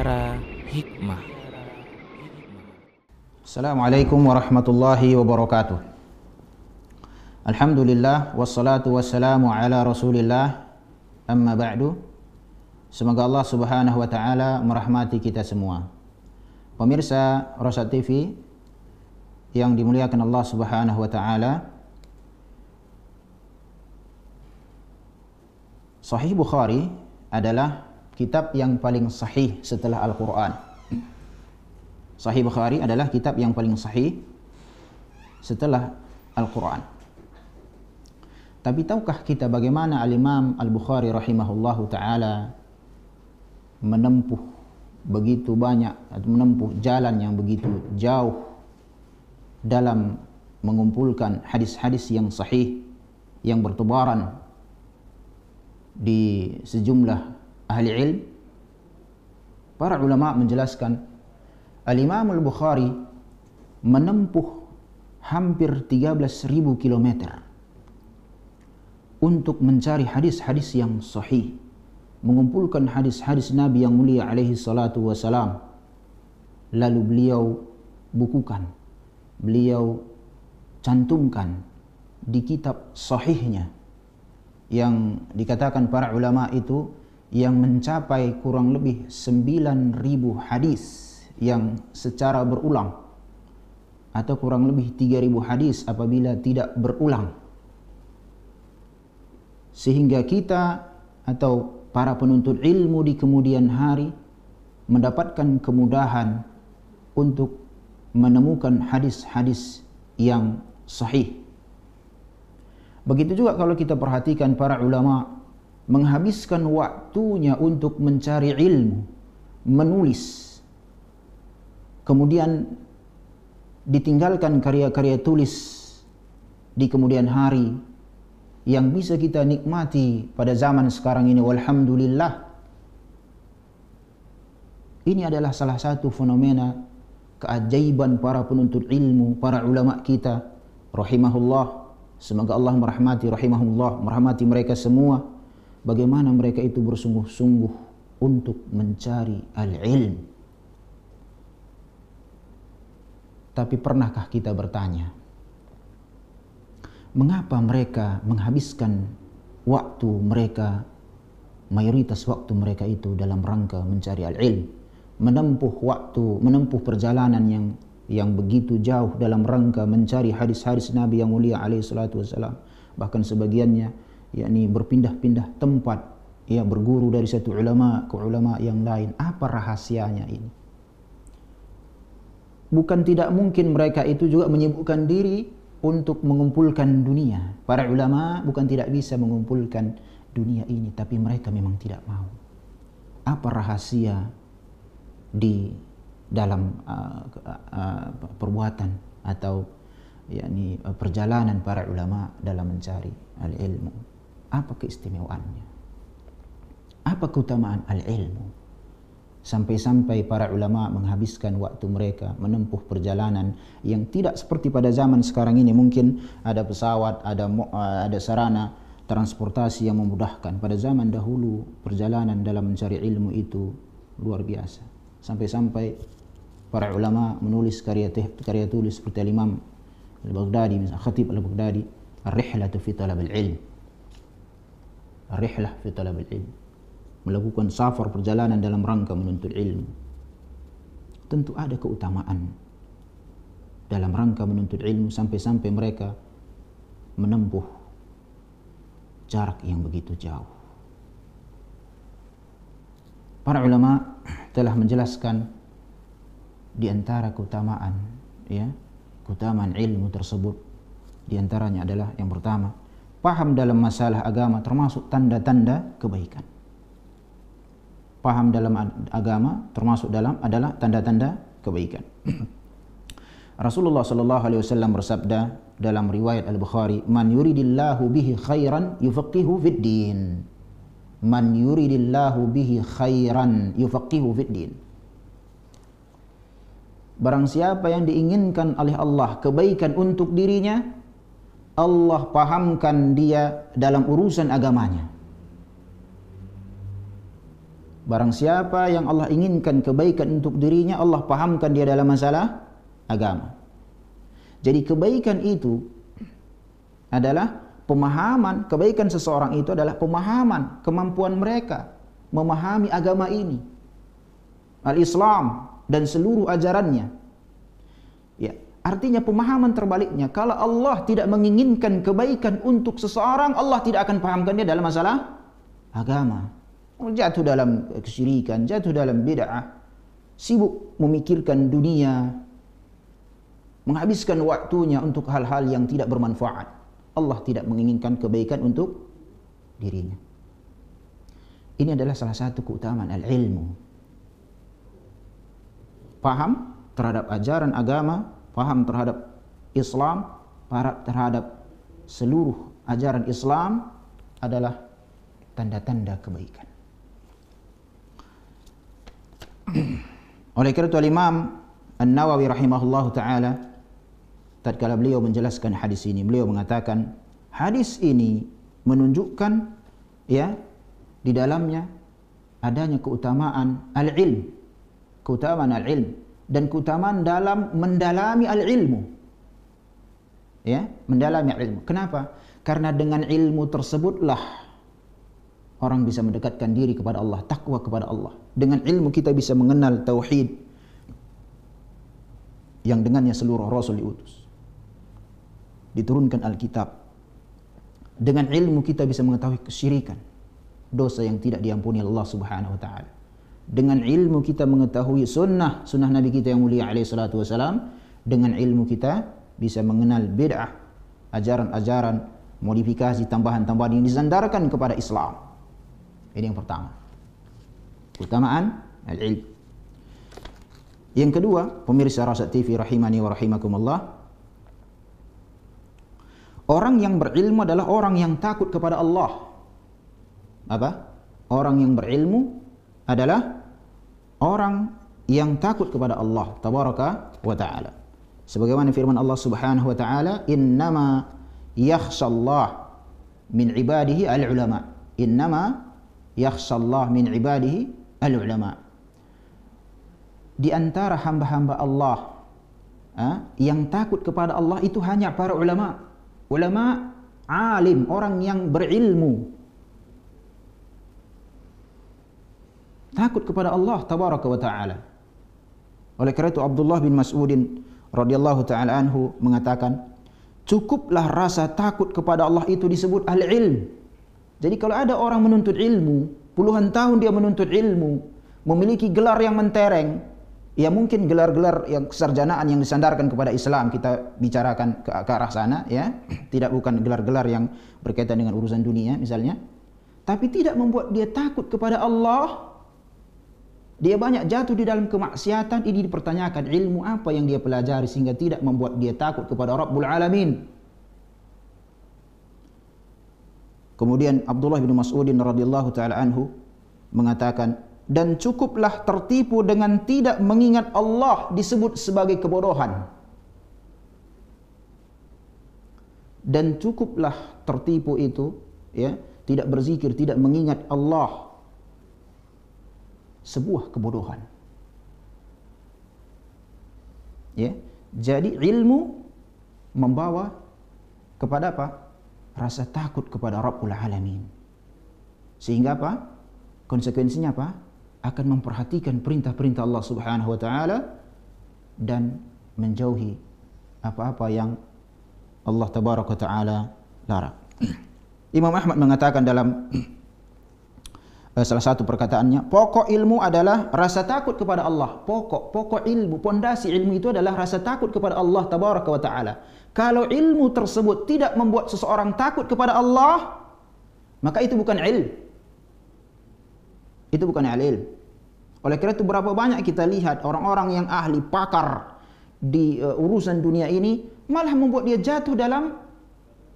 Mutiara Hikmah. Assalamualaikum warahmatullahi wabarakatuh. Alhamdulillah wassalatu wassalamu ala Rasulillah. Amma ba'du. Semoga Allah Subhanahu wa taala merahmati kita semua. Pemirsa Rosat TV yang dimuliakan Allah Subhanahu wa taala, Sahih Bukhari adalah kitab yang paling sahih setelah Al-Quran. Sahih Bukhari adalah kitab yang paling sahih setelah Al-Quran. Tapi tahukah kita bagaimana Al-Imam Al-Bukhari rahimahullahu taala menempuh begitu banyak atau menempuh jalan yang begitu jauh dalam mengumpulkan hadis-hadis yang sahih yang bertebaran di sejumlah ahli ilm para ulama menjelaskan Al-Imam Al-Bukhari menempuh hampir 13.000 kilometer untuk mencari hadis-hadis yang sahih mengumpulkan hadis-hadis Nabi yang mulia alaihi salatu wasalam lalu beliau bukukan beliau cantumkan di kitab sahihnya yang dikatakan para ulama itu yang mencapai kurang lebih 9000 hadis yang secara berulang atau kurang lebih 3000 hadis apabila tidak berulang sehingga kita atau para penuntut ilmu di kemudian hari mendapatkan kemudahan untuk menemukan hadis-hadis yang sahih. Begitu juga kalau kita perhatikan para ulama menghabiskan waktunya untuk mencari ilmu, menulis, kemudian ditinggalkan karya-karya tulis di kemudian hari yang bisa kita nikmati pada zaman sekarang ini. Walhamdulillah. Ini adalah salah satu fenomena keajaiban para penuntut ilmu para ulama kita. Rahimahullah. Semoga Allah merahmati rahimahullah merahmati mereka semua bagaimana mereka itu bersungguh-sungguh untuk mencari al-ilm? Tapi pernahkah kita bertanya mengapa mereka menghabiskan waktu mereka mayoritas waktu mereka itu dalam rangka mencari al-ilm? Menempuh waktu menempuh perjalanan yang yang begitu jauh dalam rangka mencari hadis-hadis Nabi yang mulia alaihi salatu wasalam bahkan sebagiannya yakni berpindah-pindah tempat ya berguru dari satu ulama ke ulama yang lain apa rahasianya ini bukan tidak mungkin mereka itu juga menyibukkan diri untuk mengumpulkan dunia. Para ulama bukan tidak bisa mengumpulkan dunia ini, tapi mereka memang tidak mau. Apa rahasia di dalam uh, uh, perbuatan atau yakni uh, perjalanan para ulama dalam mencari al-ilmu? Apa keistimewaannya? Apa keutamaan al-ilmu? Sampai-sampai para ulama menghabiskan waktu mereka menempuh perjalanan yang tidak seperti pada zaman sekarang ini. Mungkin ada pesawat, ada ada sarana transportasi yang memudahkan. Pada zaman dahulu perjalanan dalam mencari ilmu itu luar biasa. Sampai-sampai para ulama menulis karya karya tulis seperti Imam Al-Baghdadi, Khatib Al-Baghdadi, Ar-Rihlatu fi Talab al-Ilm. Ar-Rihlah fi Talab al-Ilm melakukan safar perjalanan dalam rangka menuntut ilmu. Tentu ada keutamaan dalam rangka menuntut ilmu sampai-sampai mereka menempuh jarak yang begitu jauh. Para ulama telah menjelaskan di antara keutamaan ya keutamaan ilmu tersebut. Di antaranya adalah yang pertama paham dalam masalah agama termasuk tanda-tanda kebaikan paham dalam agama termasuk dalam adalah tanda-tanda kebaikan. Rasulullah sallallahu alaihi wasallam bersabda dalam riwayat Al-Bukhari, "Man yuridillahu bihi khairan yufaqihu fid din." Man yuridillahu bihi khairan yufaqihu fid din. Barang siapa yang diinginkan oleh Allah kebaikan untuk dirinya, Allah pahamkan dia dalam urusan agamanya. Barang siapa yang Allah inginkan kebaikan untuk dirinya, Allah pahamkan dia dalam masalah agama. Jadi kebaikan itu adalah pemahaman, kebaikan seseorang itu adalah pemahaman, kemampuan mereka memahami agama ini. Al-Islam dan seluruh ajarannya. Ya, artinya pemahaman terbaliknya, kalau Allah tidak menginginkan kebaikan untuk seseorang, Allah tidak akan pahamkan dia dalam masalah agama jatuh dalam kesyirikan, jatuh dalam bid'ah, sibuk memikirkan dunia, menghabiskan waktunya untuk hal-hal yang tidak bermanfaat. Allah tidak menginginkan kebaikan untuk dirinya. Ini adalah salah satu keutamaan al-ilmu. Paham terhadap ajaran agama, paham terhadap Islam, paham terhadap seluruh ajaran Islam adalah tanda-tanda kebaikan. Oleh kerana Imam An-Nawawi rahimahullah taala tatkala beliau menjelaskan hadis ini beliau mengatakan hadis ini menunjukkan ya di dalamnya adanya keutamaan al-ilm keutamaan al-ilm dan keutamaan dalam mendalami al-ilmu ya mendalami al-ilmu kenapa karena dengan ilmu tersebutlah orang bisa mendekatkan diri kepada Allah, takwa kepada Allah. Dengan ilmu kita bisa mengenal tauhid yang dengannya seluruh rasul diutus. Diturunkan Alkitab. Dengan ilmu kita bisa mengetahui kesyirikan, dosa yang tidak diampuni Allah Subhanahu wa taala. Dengan ilmu kita mengetahui sunnah, sunnah Nabi kita yang mulia alaihi salatu wasalam, dengan ilmu kita bisa mengenal bid'ah, ajaran-ajaran, modifikasi, tambahan-tambahan yang disandarkan kepada Islam. Ini yang pertama. Keutamaan al-ilm. Yang kedua, pemirsa Rasat TV rahimani wa rahimakumullah. Orang yang berilmu adalah orang yang takut kepada Allah. Apa? Orang yang berilmu adalah orang yang takut kepada Allah tabaraka wa taala. Sebagaimana firman Allah Subhanahu wa taala, "Innama yakhshallah min ibadihi al-ulama." Innama yakhshallah min ibadihi al-ulama. Di antara hamba-hamba Allah ha, yang takut kepada Allah itu hanya para ulama. Ulama alim, orang yang berilmu. Takut kepada Allah tabaraka wa taala. Oleh kerana itu Abdullah bin Mas'udin radhiyallahu taala anhu mengatakan, cukuplah rasa takut kepada Allah itu disebut al-ilm. Jadi kalau ada orang menuntut ilmu, puluhan tahun dia menuntut ilmu, memiliki gelar yang mentereng, ya mungkin gelar-gelar yang kesarjanaan yang disandarkan kepada Islam kita bicarakan ke, ke arah sana ya, tidak bukan gelar-gelar yang berkaitan dengan urusan dunia misalnya, tapi tidak membuat dia takut kepada Allah. Dia banyak jatuh di dalam kemaksiatan ini dipertanyakan ilmu apa yang dia pelajari sehingga tidak membuat dia takut kepada Rabbul Alamin. Kemudian Abdullah bin Mas'udin radhiyallahu taala anhu mengatakan dan cukuplah tertipu dengan tidak mengingat Allah disebut sebagai kebodohan. Dan cukuplah tertipu itu ya, tidak berzikir, tidak mengingat Allah sebuah kebodohan. Ya. Jadi ilmu membawa kepada apa? rasa takut kepada Rabbul Alamin. Sehingga apa? Konsekuensinya apa? Akan memperhatikan perintah-perintah Allah Subhanahu wa taala dan menjauhi apa-apa yang Allah Tabaraka taala larang. Imam Ahmad mengatakan dalam salah satu perkataannya, pokok ilmu adalah rasa takut kepada Allah. Pokok, pokok ilmu, pondasi ilmu itu adalah rasa takut kepada Allah Tabaraka wa taala. Kalau ilmu tersebut tidak membuat seseorang takut kepada Allah, maka itu bukan ilmu. Itu bukan ilmu. Oleh kerana itu berapa banyak kita lihat orang-orang yang ahli pakar di uh, urusan dunia ini malah membuat dia jatuh dalam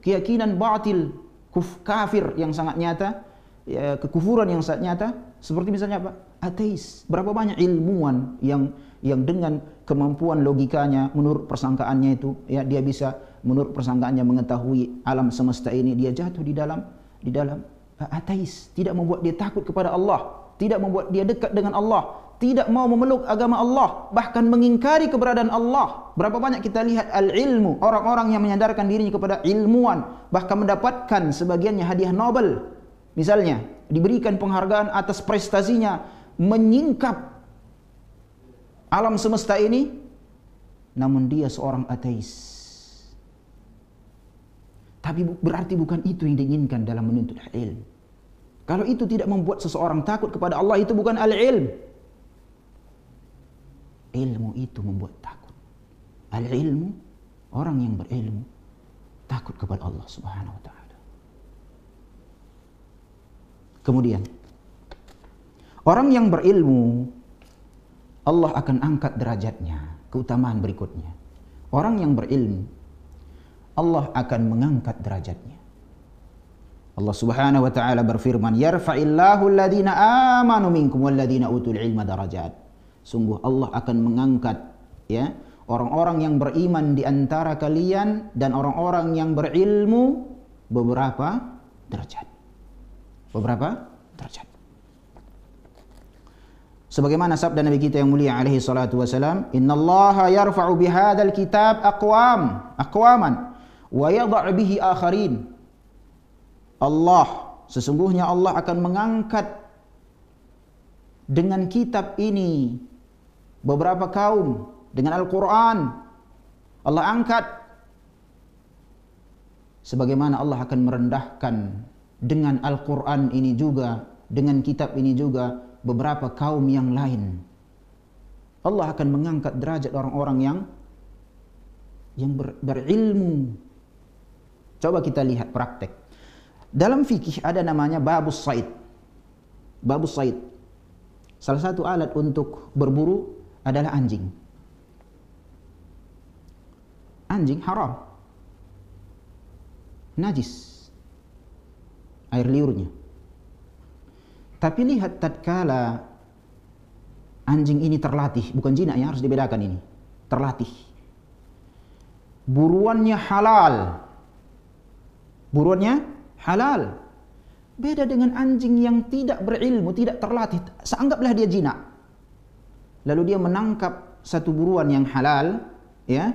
keyakinan batil kuf, kafir yang sangat nyata, ya, kekufuran yang sangat nyata. Seperti misalnya apa? Ateis. Berapa banyak ilmuwan yang yang dengan kemampuan logikanya menurut persangkaannya itu ya dia bisa menurut persangkaannya mengetahui alam semesta ini dia jatuh di dalam di dalam uh, ateis tidak membuat dia takut kepada Allah tidak membuat dia dekat dengan Allah, tidak mau memeluk agama Allah, bahkan mengingkari keberadaan Allah. Berapa banyak kita lihat al-ilmu, orang-orang yang menyandarkan dirinya kepada ilmuwan, bahkan mendapatkan sebagiannya hadiah Nobel. Misalnya, diberikan penghargaan atas prestasinya menyingkap alam semesta ini, namun dia seorang ateis. Tapi berarti bukan itu yang diinginkan dalam menuntut ilmu. Kalau itu tidak membuat seseorang takut kepada Allah itu bukan al-ilm. Ilmu itu membuat takut. Al-ilmu orang yang berilmu takut kepada Allah Subhanahu wa taala. Kemudian orang yang berilmu Allah akan angkat derajatnya, keutamaan berikutnya. Orang yang berilmu Allah akan mengangkat derajatnya. Allah Subhanahu wa taala berfirman, "Yarfa'illahu alladhina amanu minkum walladhina utul ilma darajat." Sungguh Allah akan mengangkat ya orang-orang yang beriman di antara kalian dan orang-orang yang berilmu beberapa derajat. Beberapa derajat. Sebagaimana sabda Nabi kita yang mulia alaihi salatu wasalam, "Innallaha yarfa'u bihadzal kitab aqwam, aqwaman wa yadha' bihi akharin. Allah sesungguhnya Allah akan mengangkat dengan kitab ini beberapa kaum dengan Al-Qur'an. Allah angkat sebagaimana Allah akan merendahkan dengan Al-Qur'an ini juga dengan kitab ini juga beberapa kaum yang lain. Allah akan mengangkat derajat orang-orang yang yang ber, berilmu Coba kita lihat praktek. Dalam fikih ada namanya babus said. Babus said. Salah satu alat untuk berburu adalah anjing. Anjing haram. Najis. Air liurnya. Tapi lihat tatkala anjing ini terlatih, bukan jinak yang harus dibedakan ini. Terlatih. Buruannya halal buruannya halal. Beda dengan anjing yang tidak berilmu, tidak terlatih. Seanggaplah dia jinak. Lalu dia menangkap satu buruan yang halal, ya,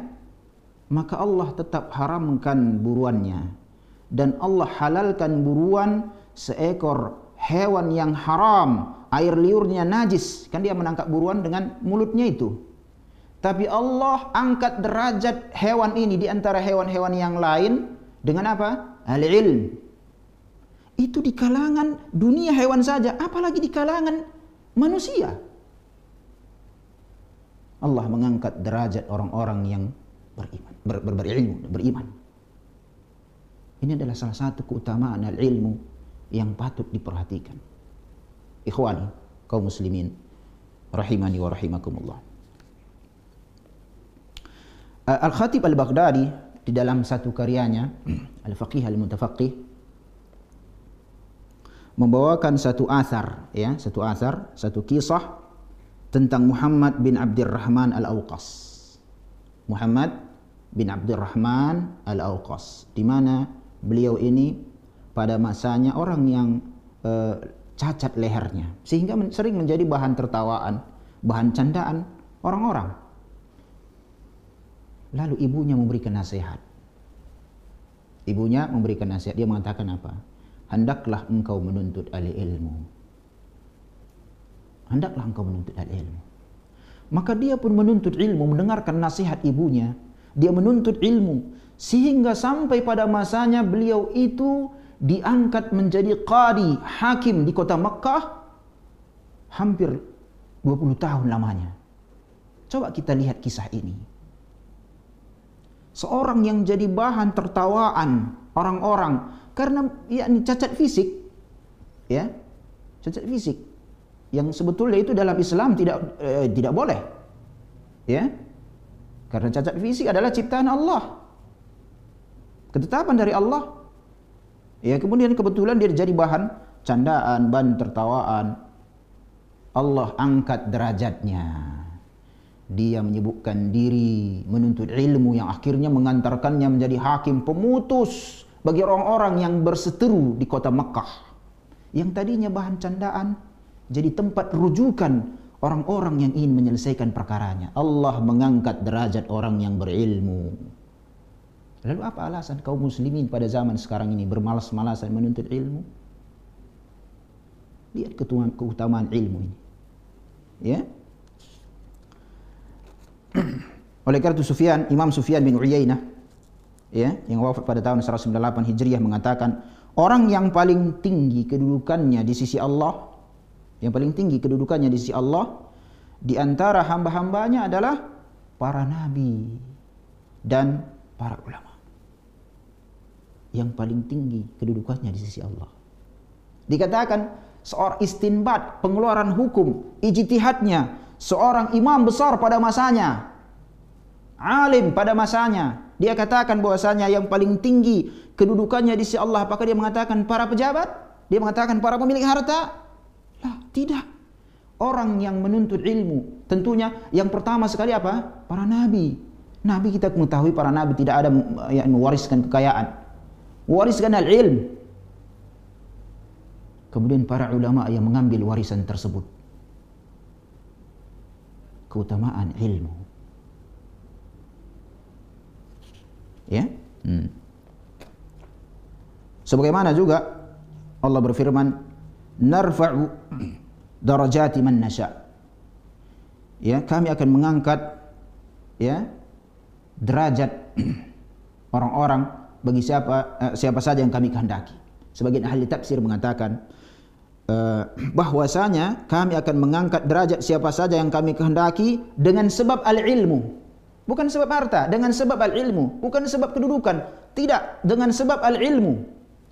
maka Allah tetap haramkan buruannya. Dan Allah halalkan buruan seekor hewan yang haram, air liurnya najis. Kan dia menangkap buruan dengan mulutnya itu. Tapi Allah angkat derajat hewan ini di antara hewan-hewan yang lain dengan apa? al-ilm. Itu di kalangan dunia hewan saja, apalagi di kalangan manusia. Allah mengangkat derajat orang-orang yang beriman, ber, ber, berilmu, beriman. Ini adalah salah satu keutamaan al-ilmu yang patut diperhatikan. Ikhwani, kaum muslimin, rahimani wa rahimakumullah. Al-Khatib Al-Baghdadi di dalam satu karyanya Al-Faqih Al-Mutafaqih membawakan satu asar ya, satu asar, satu kisah tentang Muhammad bin Abdurrahman Al-Auqas. Muhammad bin Abdurrahman Al-Auqas di mana beliau ini pada masanya orang yang uh, cacat lehernya sehingga sering menjadi bahan tertawaan, bahan candaan orang-orang. Lalu ibunya memberikan nasihat. Ibunya memberikan nasihat. Dia mengatakan apa? Hendaklah engkau menuntut ahli ilmu. Hendaklah engkau menuntut ahli ilmu. Maka dia pun menuntut ilmu, mendengarkan nasihat ibunya. Dia menuntut ilmu. Sehingga sampai pada masanya beliau itu diangkat menjadi qadi, hakim di kota Mekah. Hampir 20 tahun lamanya. Coba kita lihat kisah ini seorang yang jadi bahan tertawaan orang-orang karena yakni cacat fisik ya cacat fisik yang sebetulnya itu dalam Islam tidak eh, tidak boleh ya karena cacat fisik adalah ciptaan Allah ketetapan dari Allah ya kemudian kebetulan dia jadi bahan candaan bahan tertawaan Allah angkat derajatnya dia menyebutkan diri menuntut ilmu yang akhirnya mengantarkannya menjadi hakim pemutus bagi orang-orang yang berseteru di kota Mekah yang tadinya bahan candaan Jadi tempat rujukan orang-orang yang ingin menyelesaikan perkaranya. Allah mengangkat derajat orang yang berilmu. Lalu apa alasan kaum muslimin pada zaman sekarang ini bermalas-malasan menuntut ilmu? Lihat keutamaan ilmu ini. Ya. Oleh karena itu Sufyan, Imam Sufyan bin Uyainah ya, yang wafat pada tahun 198 Hijriah mengatakan, orang yang paling tinggi kedudukannya di sisi Allah, yang paling tinggi kedudukannya di sisi Allah di antara hamba-hambanya adalah para nabi dan para ulama. Yang paling tinggi kedudukannya di sisi Allah. Dikatakan seorang istinbat, pengeluaran hukum, ijtihadnya, seorang imam besar pada masanya, alim pada masanya. Dia katakan bahwasanya yang paling tinggi kedudukannya di sisi Allah. Apakah dia mengatakan para pejabat? Dia mengatakan para pemilik harta? Lah, tidak. Orang yang menuntut ilmu, tentunya yang pertama sekali apa? Para nabi. Nabi kita mengetahui para nabi tidak ada yang mewariskan kekayaan. Wariskan al-ilm. Kemudian para ulama yang mengambil warisan tersebut. Keutamaan ilmu. Ya. Hmm. Sebagaimana juga Allah berfirman, "Narfa'u darajati man nasha." Ya, kami akan mengangkat ya derajat orang-orang bagi siapa eh, siapa saja yang kami kehendaki. Sebagian ahli tafsir mengatakan uh, bahwasanya kami akan mengangkat derajat siapa saja yang kami kehendaki dengan sebab al-ilmu Bukan sebab harta, dengan sebab al-ilmu, bukan sebab kedudukan, tidak dengan sebab al-ilmu.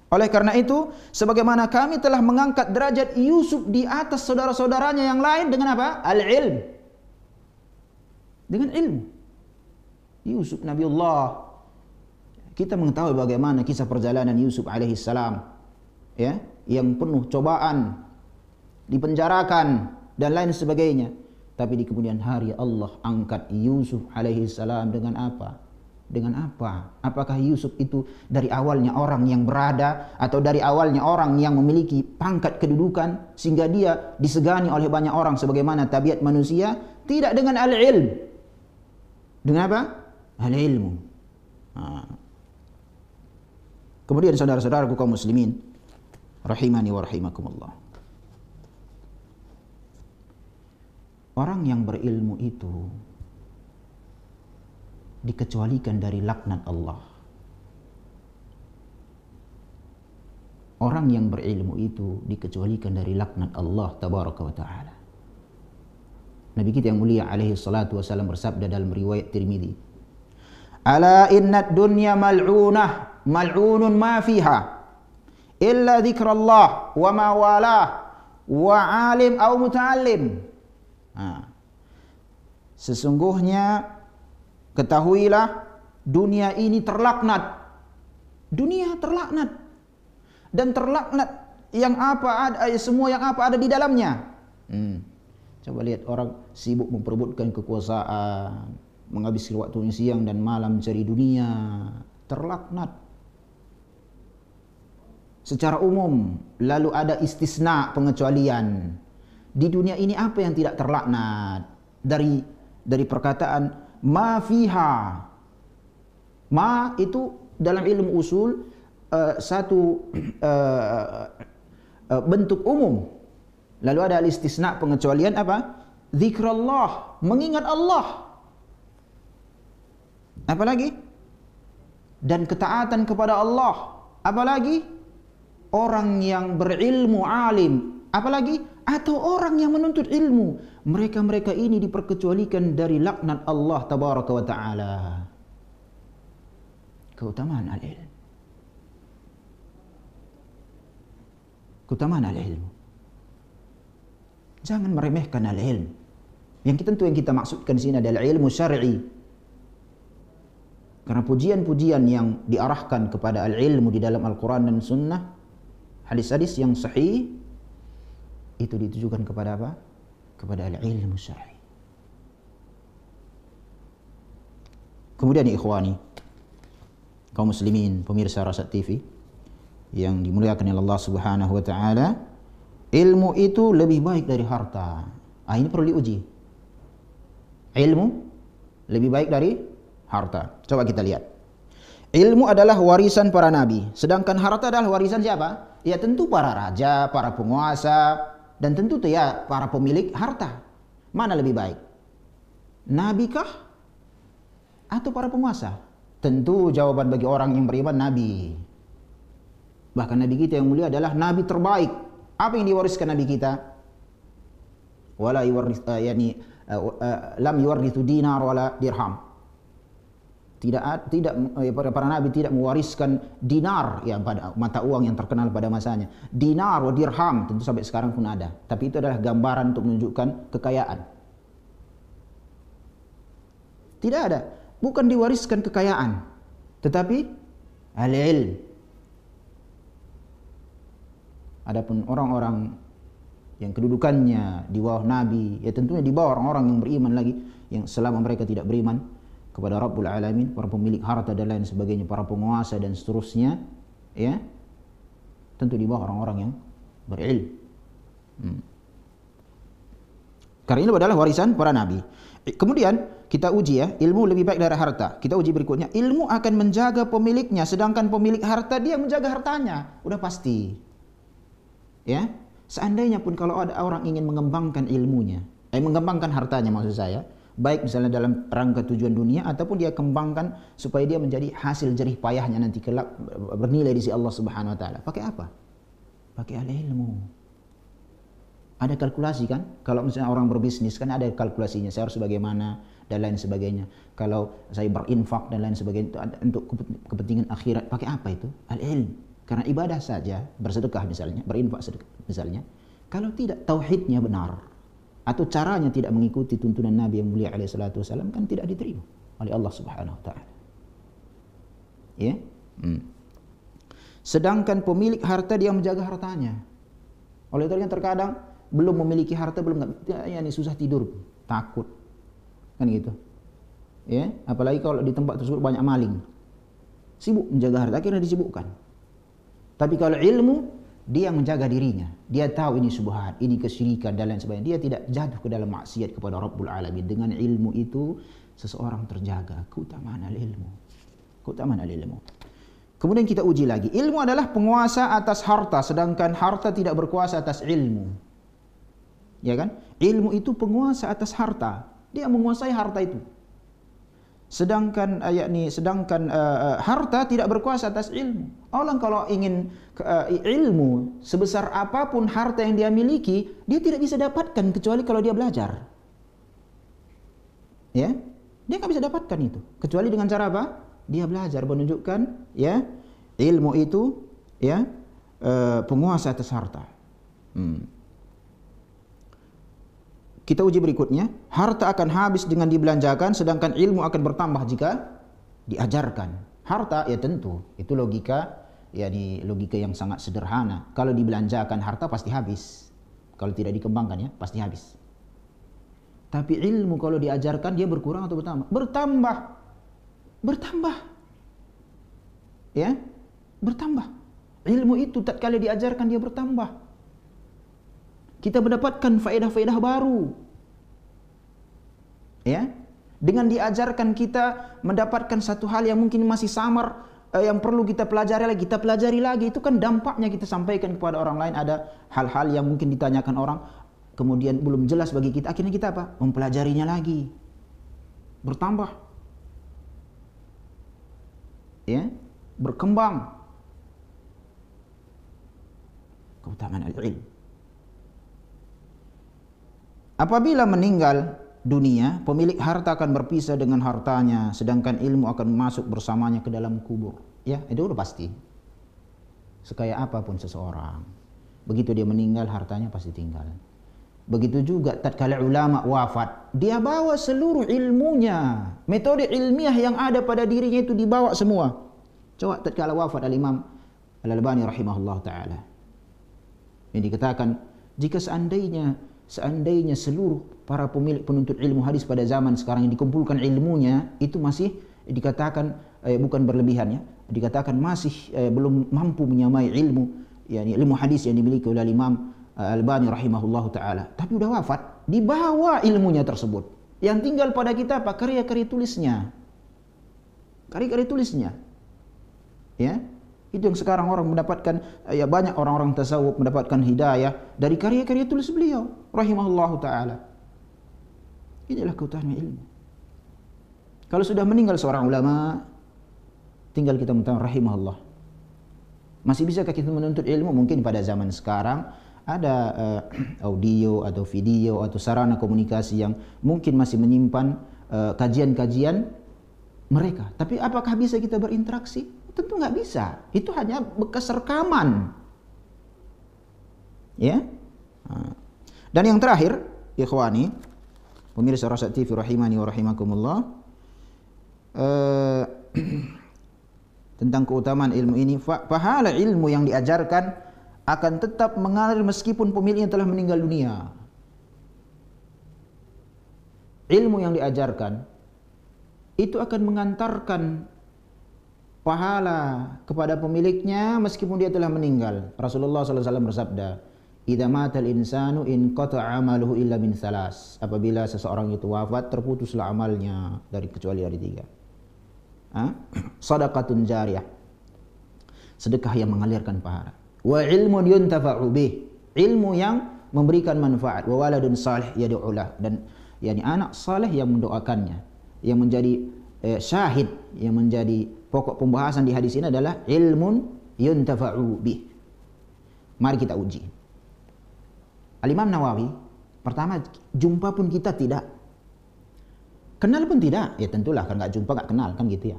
Oleh karena itu, sebagaimana kami telah mengangkat derajat Yusuf di atas saudara-saudaranya yang lain dengan apa? Al-ilm. Dengan ilmu. Yusuf Nabiullah. Kita mengetahui bagaimana kisah perjalanan Yusuf alaihi salam. Ya, yang penuh cobaan, dipenjarakan dan lain sebagainya. Tapi di kemudian hari Allah angkat Yusuf alaihi salam dengan apa? Dengan apa? Apakah Yusuf itu dari awalnya orang yang berada atau dari awalnya orang yang memiliki pangkat kedudukan sehingga dia disegani oleh banyak orang sebagaimana tabiat manusia? Tidak dengan al-ilm. Dengan apa? Al-ilmu. Kemudian saudara-saudaraku kaum muslimin rahimani wa rahimakumullah. Orang yang berilmu itu dikecualikan dari laknat Allah. Orang yang berilmu itu dikecualikan dari laknat Allah tabaraka wa taala. Nabi kita yang mulia alaihi salatu wasallam bersabda dalam riwayat Tirmidzi, "Ala inna dunya mal'unah, mal'unun ma fiha illa dzikrullah wa ma wa alim au muta'allim." Nah, sesungguhnya ketahuilah dunia ini terlaknat. Dunia terlaknat. Dan terlaknat yang apa ada eh, semua yang apa ada di dalamnya. Hmm. Coba lihat orang sibuk memperebutkan kekuasaan, menghabiskan waktu siang dan malam mencari dunia, terlaknat. Secara umum, lalu ada istisna pengecualian. Di dunia ini apa yang tidak terlaknat? Dari dari perkataan ma fiha. Ma itu dalam ilmu usul uh, satu uh, uh, bentuk umum. Lalu ada istisna pengecualian apa? Zikrullah mengingat Allah. Apalagi dan ketaatan kepada Allah. Apalagi orang yang berilmu alim apalagi atau orang yang menuntut ilmu. Mereka-mereka ini diperkecualikan dari laknat Allah tabaraka wa taala. Keutamaan al-ilm. Keutamaan al-ilm. Jangan meremehkan al-ilm. Yang tentu yang kita maksudkan sini adalah ilmu syar'i. Karena pujian-pujian yang diarahkan kepada al-ilmu di dalam Al-Quran dan Sunnah hadis-hadis yang sahih itu ditujukan kepada apa? Kepada al-ilmu syar'i. Kemudian ikhwani, kaum muslimin, pemirsa Rasat TV yang dimuliakan oleh Allah Subhanahu wa taala, ilmu itu lebih baik dari harta. Ah ini perlu diuji. Ilmu lebih baik dari harta. Coba kita lihat. Ilmu adalah warisan para nabi, sedangkan harta adalah warisan siapa? Ya tentu para raja, para penguasa, dan tentu tuh ya para pemilik harta. Mana lebih baik? Nabi kah? Atau para penguasa? Tentu jawaban bagi orang yang beriman Nabi. Bahkan Nabi kita yang mulia adalah Nabi terbaik. Apa yang diwariskan Nabi kita? wala yuwarris uh, yani uh, uh, lam yuwarrithu dinar wala dirham tidak tidak para, para nabi tidak mewariskan dinar ya pada mata uang yang terkenal pada masanya. Dinar wa dirham tentu sampai sekarang pun ada. Tapi itu adalah gambaran untuk menunjukkan kekayaan. Tidak ada. Bukan diwariskan kekayaan. Tetapi al-ilm. Adapun orang-orang yang kedudukannya di bawah Nabi, ya tentunya di bawah orang-orang yang beriman lagi, yang selama mereka tidak beriman kepada Rabbul Alamin, para pemilik harta dan lain sebagainya, para penguasa dan seterusnya, ya tentu di bawah orang-orang yang berilmu. Hmm. Karena ini adalah warisan para nabi. Kemudian kita uji ya, ilmu lebih baik dari harta. Kita uji berikutnya, ilmu akan menjaga pemiliknya, sedangkan pemilik harta dia menjaga hartanya. Udah pasti. Ya, Seandainya pun kalau ada orang ingin mengembangkan ilmunya, eh mengembangkan hartanya maksud saya, baik misalnya dalam rangka tujuan dunia ataupun dia kembangkan supaya dia menjadi hasil jerih payahnya nanti kelak bernilai di sisi Allah Subhanahu wa taala. Pakai apa? Pakai ilmu. Ada kalkulasi kan? Kalau misalnya orang berbisnis kan ada kalkulasinya. Saya harus bagaimana dan lain sebagainya. Kalau saya berinfak dan lain sebagainya untuk kepentingan akhirat, pakai apa itu? Al-ilm. Karena ibadah saja, bersedekah misalnya, berinfak sedekah misalnya, kalau tidak tauhidnya benar atau caranya tidak mengikuti tuntunan Nabi yang mulia alaihi salatu wasallam kan tidak diterima oleh Allah Subhanahu wa taala. Ya? Hmm. Sedangkan pemilik harta dia menjaga hartanya. Oleh itu terkadang belum memiliki harta belum ya, ya ini susah tidur, takut. Kan gitu. Ya, apalagi kalau di tempat tersebut banyak maling. Sibuk menjaga harta akhirnya disibukkan. Tapi kalau ilmu, dia yang menjaga dirinya. Dia tahu ini subhat, ini kesyirikan dan lain sebagainya. Dia tidak jatuh ke dalam maksiat kepada Rabbul Alamin. Dengan ilmu itu, seseorang terjaga. Keutamaan ilmu. Keutamaan ilmu. Kemudian kita uji lagi. Ilmu adalah penguasa atas harta, sedangkan harta tidak berkuasa atas ilmu. Ya kan? Ilmu itu penguasa atas harta. Dia menguasai harta itu. Sedangkan ayat ini sedangkan uh, harta tidak berkuasa atas ilmu. Orang kalau ingin uh, ilmu sebesar apa pun harta yang dia miliki, dia tidak bisa dapatkan kecuali kalau dia belajar. Ya, dia nggak bisa dapatkan itu kecuali dengan cara apa? Dia belajar menunjukkan ya ilmu itu ya uh, penguasa atas harta. Hmm. Kita uji berikutnya, harta akan habis dengan dibelanjakan sedangkan ilmu akan bertambah jika diajarkan. Harta ya tentu, itu logika ya di logika yang sangat sederhana. Kalau dibelanjakan harta pasti habis. Kalau tidak dikembangkan ya pasti habis. Tapi ilmu kalau diajarkan dia berkurang atau bertambah? Bertambah. Bertambah. Ya? Bertambah. Ilmu itu tatkala diajarkan dia bertambah kita mendapatkan faedah-faedah baru. Ya. Dengan diajarkan kita mendapatkan satu hal yang mungkin masih samar eh, yang perlu kita pelajari lagi, kita pelajari lagi itu kan dampaknya kita sampaikan kepada orang lain ada hal-hal yang mungkin ditanyakan orang kemudian belum jelas bagi kita akhirnya kita apa? mempelajarinya lagi. Bertambah. Ya, berkembang. Keutamaan al-ilm. Apabila meninggal dunia, pemilik harta akan berpisah dengan hartanya, sedangkan ilmu akan masuk bersamanya ke dalam kubur. Ya, itu udah pasti. Sekaya apa pun seseorang, begitu dia meninggal, hartanya pasti tinggal. Begitu juga tatkala ulama wafat, dia bawa seluruh ilmunya, metode ilmiah yang ada pada dirinya itu dibawa semua. Coba tatkala wafat al-Imam Al-Albani rahimahullah taala. Ini dikatakan jika seandainya seandainya seluruh para pemilik penuntut ilmu hadis pada zaman sekarang yang dikumpulkan ilmunya itu masih dikatakan eh, bukan berlebihan ya dikatakan masih eh, belum mampu menyamai ilmu yakni ilmu hadis yang dimiliki oleh Imam Albani rahimahullahu taala, tapi udah wafat, dibawa ilmunya tersebut. Yang tinggal pada kita apa? Karya-karya tulisnya. Karya-karya tulisnya. Ya. Itu yang sekarang orang mendapatkan ya banyak orang-orang tasawuf mendapatkan hidayah dari karya-karya tulis beliau rahimahullahu taala. Inilah keutamaan ilmu. Kalau sudah meninggal seorang ulama, tinggal kita minta rahimahullah. Masih bisakah kita menuntut ilmu? Mungkin pada zaman sekarang ada uh, audio atau video atau sarana komunikasi yang mungkin masih menyimpan eh, kajian-kajian uh, mereka. Tapi apakah bisa kita berinteraksi? Tentu nggak bisa. Itu hanya bekas rekaman. Ya. Dan yang terakhir, ikhwani, pemirsa Rasyad TV rahimani wa rahimakumullah. Uh, tentang keutamaan ilmu ini pahala ilmu yang diajarkan akan tetap mengalir meskipun pemiliknya telah meninggal dunia ilmu yang diajarkan itu akan mengantarkan pahala kepada pemiliknya meskipun dia telah meninggal Rasulullah SAW bersabda Idza matal insanu in qata amaluhu illa min salas. Apabila seseorang itu wafat terputuslah amalnya dari kecuali dari tiga. Sadaqatun jariyah. Sedekah yang mengalirkan pahala. Wa ilmun yuntafa'u bih. Ilmu yang memberikan manfaat. Wa waladun salih yad'ulah dan yakni anak saleh yang mendoakannya. Yang menjadi eh, syahid, yang menjadi pokok pembahasan di hadis ini adalah ilmun yuntafa'u bih. Mari kita uji. Al-Imam Nawawi pertama jumpa pun kita tidak Kenal pun tidak, ya tentulah kan nggak jumpa nggak kenal kan gitu ya.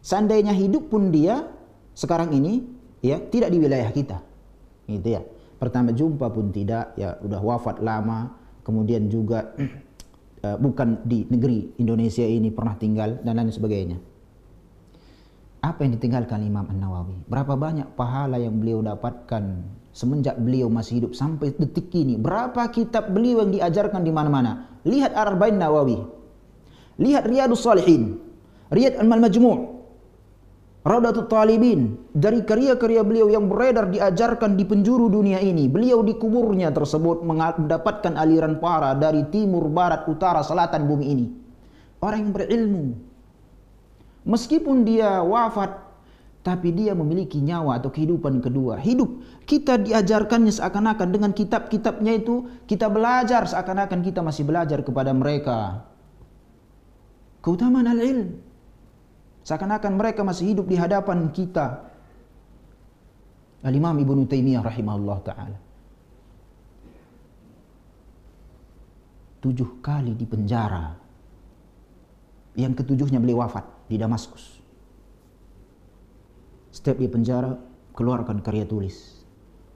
Seandainya hidup pun dia sekarang ini ya tidak di wilayah kita, gitu ya. Pertama jumpa pun tidak, ya udah wafat lama, kemudian juga uh, bukan di negeri Indonesia ini pernah tinggal dan lain sebagainya. Apa yang ditinggalkan Imam An Nawawi? Berapa banyak pahala yang beliau dapatkan semenjak beliau masih hidup sampai detik ini? Berapa kitab beliau yang diajarkan di mana-mana? Lihat Arba'in Nawawi, Lihat Riyadus Salihin, Riyad Al-Majmu' Raudatul Talibin dari karya-karya beliau yang beredar diajarkan di penjuru dunia ini. Beliau di kuburnya tersebut mendapatkan aliran para dari timur, barat, utara, selatan bumi ini. Orang yang berilmu. Meskipun dia wafat, tapi dia memiliki nyawa atau kehidupan kedua. Hidup kita diajarkannya seakan-akan dengan kitab-kitabnya itu kita belajar seakan-akan kita masih belajar kepada mereka. Keutamaan al-ilm. Seakan-akan mereka masih hidup di hadapan kita. Al-Imam Ibnu Taimiyah rahimahullah taala. Tujuh kali di penjara. Yang ketujuhnya beliau wafat di Damaskus. Setiap di penjara keluarkan karya tulis.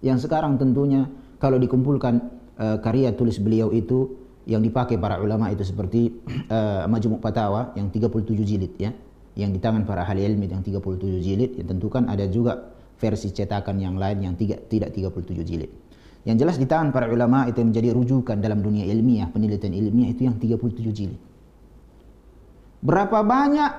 Yang sekarang tentunya kalau dikumpulkan uh, karya tulis beliau itu yang dipakai para ulama itu seperti uh, Majmu' Fatawa yang 37 jilid ya. Yang di tangan para ahli ilmu yang 37 jilid. Ya tentu kan ada juga versi cetakan yang lain yang tiga, tidak 37 jilid. Yang jelas di tangan para ulama itu menjadi rujukan dalam dunia ilmiah penelitian ilmiah itu yang 37 jilid. Berapa banyak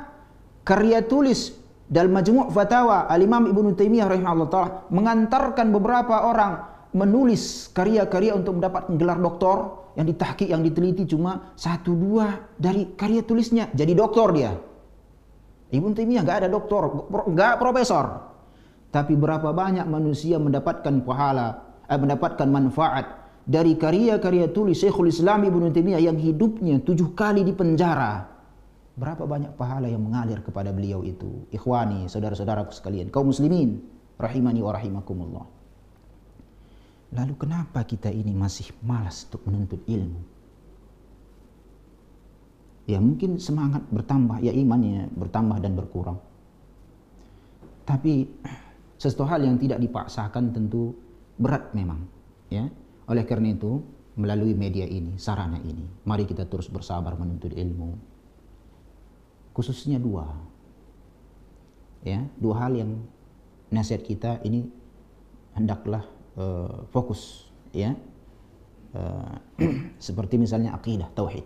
karya tulis dalam Majmu' Fatawa Al-Imam Ibnu Taimiyah rahimahullah taala mengantarkan beberapa orang menulis karya-karya untuk mendapatkan gelar doktor yang ditahkik, yang diteliti cuma satu dua dari karya tulisnya. Jadi doktor dia. Ibn Taimiyah nggak ada doktor, nggak profesor. Tapi berapa banyak manusia mendapatkan pahala, eh, mendapatkan manfaat dari karya-karya tulis Syekhul Islam Ibn Taimiyah yang hidupnya tujuh kali di penjara. Berapa banyak pahala yang mengalir kepada beliau itu. Ikhwani, saudara-saudaraku sekalian, kaum muslimin, rahimani wa rahimakumullah. Lalu kenapa kita ini masih malas untuk menuntut ilmu? Ya mungkin semangat bertambah, ya imannya bertambah dan berkurang. Tapi sesuatu hal yang tidak dipaksakan tentu berat memang. Ya, oleh karena itu melalui media ini, sarana ini, mari kita terus bersabar menuntut ilmu. Khususnya dua, ya dua hal yang nasihat kita ini hendaklah uh, fokus ya. Uh, seperti misalnya akidah tauhid.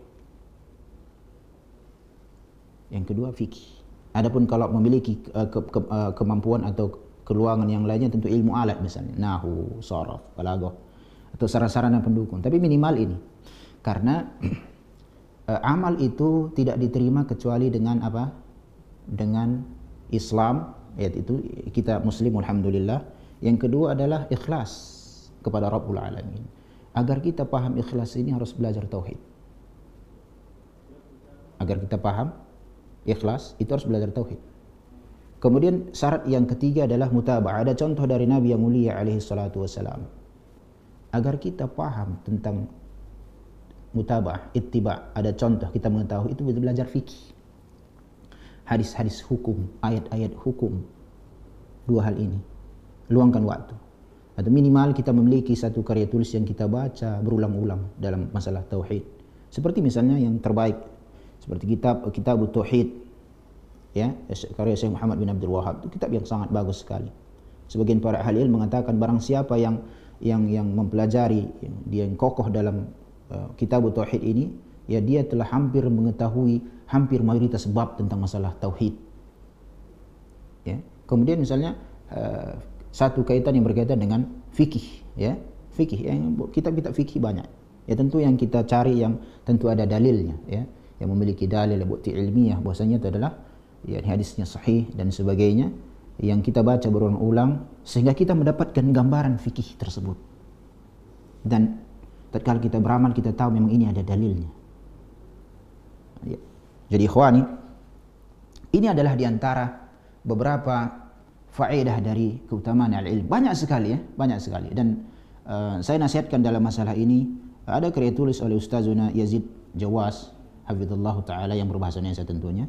Yang kedua fikih. Adapun kalau memiliki uh, ke, ke, uh, kemampuan atau keluangan yang lainnya tentu ilmu alat misalnya. Nahu saraf balaghah atau sarana-sarana pendukung, tapi minimal ini. Karena uh, amal itu tidak diterima kecuali dengan apa? Dengan Islam, yaitu kita muslim alhamdulillah. Yang kedua adalah ikhlas kepada Rabbul Alamin. Agar kita paham ikhlas ini harus belajar tauhid. Agar kita paham ikhlas itu harus belajar tauhid. Kemudian syarat yang ketiga adalah mutabah. Ada contoh dari Nabi yang mulia alaihi salatu wasalam. Agar kita paham tentang mutabah, ittiba, ada contoh kita mengetahui itu belajar fikih. Hadis-hadis hukum, ayat-ayat hukum. Dua hal ini. Luangkan waktu. Atau minimal kita memiliki satu karya tulis yang kita baca berulang-ulang dalam masalah tauhid. Seperti misalnya yang terbaik seperti kitab kitab tauhid ya karya Syekh Muhammad bin Abdul Wahab itu kitab yang sangat bagus sekali. Sebagian para ahli mengatakan barang siapa yang yang yang mempelajari dia yang kokoh dalam uh, kitab tauhid ini ya dia telah hampir mengetahui hampir mayoritas bab tentang masalah tauhid. Ya. Kemudian misalnya uh, satu kaitan yang berkaitan dengan fikih ya. Fikih yang kitab-kitab fikih banyak. Ya tentu yang kita cari yang tentu ada dalilnya ya yang memiliki dalil bukti ilmiah bahwasanya itu adalah ya hadisnya sahih dan sebagainya yang kita baca berulang-ulang sehingga kita mendapatkan gambaran fikih tersebut. Dan tatkala kita beramal kita tahu memang ini ada dalilnya. Ya. Jadi ikhwani, ini adalah di antara beberapa faedah dari keutamaan al-ilm. Banyak sekali ya, banyak sekali. Dan uh, saya nasihatkan dalam masalah ini ada karya tulis oleh Ustazuna Yazid Jawas, hafizallahu taala yang berbahasa Indonesia tentunya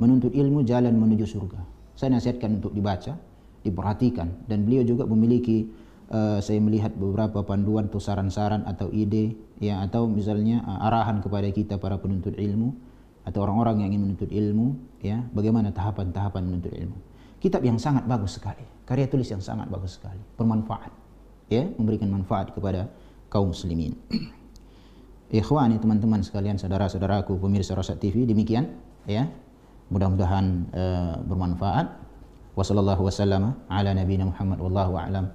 menuntut ilmu jalan menuju surga. Saya nasihatkan untuk dibaca, diperhatikan dan beliau juga memiliki uh, saya melihat beberapa panduan atau saran-saran atau ide ya atau misalnya uh, arahan kepada kita para penuntut ilmu atau orang-orang yang ingin menuntut ilmu ya bagaimana tahapan-tahapan menuntut ilmu. Kitab yang sangat bagus sekali, karya tulis yang sangat bagus sekali, bermanfaat ya, memberikan manfaat kepada kaum muslimin. Ikhwani teman-teman sekalian, saudara-saudaraku pemirsa Rosat TV, demikian ya. Mudah-mudahan uh, bermanfaat. Wassallallahu wasallam ala nabiyina Muhammad wallahu a'lam.